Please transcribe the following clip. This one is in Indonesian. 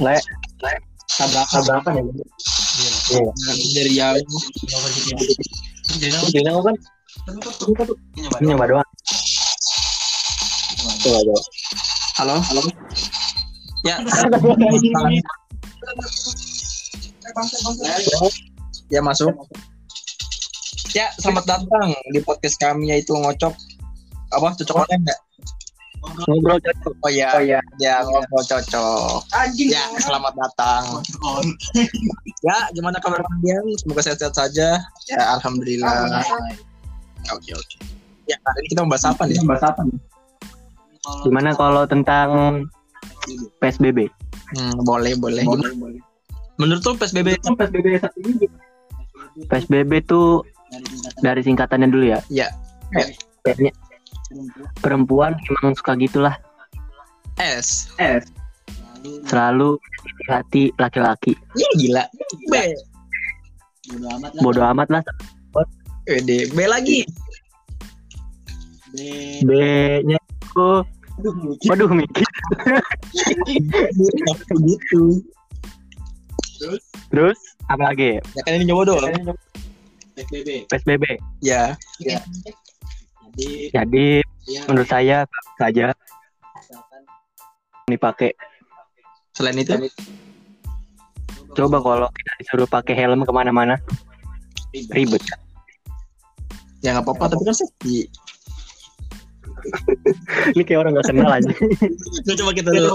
Le, tabrakan. Tabrakan ya. Iya. dari jauh Jadi aku kan? Ini nyoba doang. Coba coba. halo? Halo? Ya. Ya masuk. Ya selamat datang di podcast kami yaitu ngocok. Apa? Cocok online nggak Ngobrol cocok. oh ya Oh iya. ya ngobrol cocok. Ya selamat datang. Ya gimana kabar kalian? Semoga sehat-sehat saja. Ya alhamdulillah. Oke oke. Ya hari ini kita membahas apa nih? Bahas apa nih? Gimana kalau tentang PSBB? hmm, boleh boleh. Menurut lu psbb PSBB satu ini. PSBB tuh dari singkatannya dulu ya. ya. Kayaknya perempuan emang suka gitulah. s Eh. Selalu hati laki-laki. ya gila b Bodoh amat lah. Wede, B lagi. B-nya itu Waduh mikir. Begitu. Terus apa lagi? Ya kan ini nyoba doang. PSBB. Ya. Jadi menurut saya saja dipakai. Selain itu, Coba kalau kita disuruh pakai helm ke mana-mana ribet. ya nggak apa-apa. Tapi kan safety. Ini kayak orang nggak kenal aja. Coba kita dulu.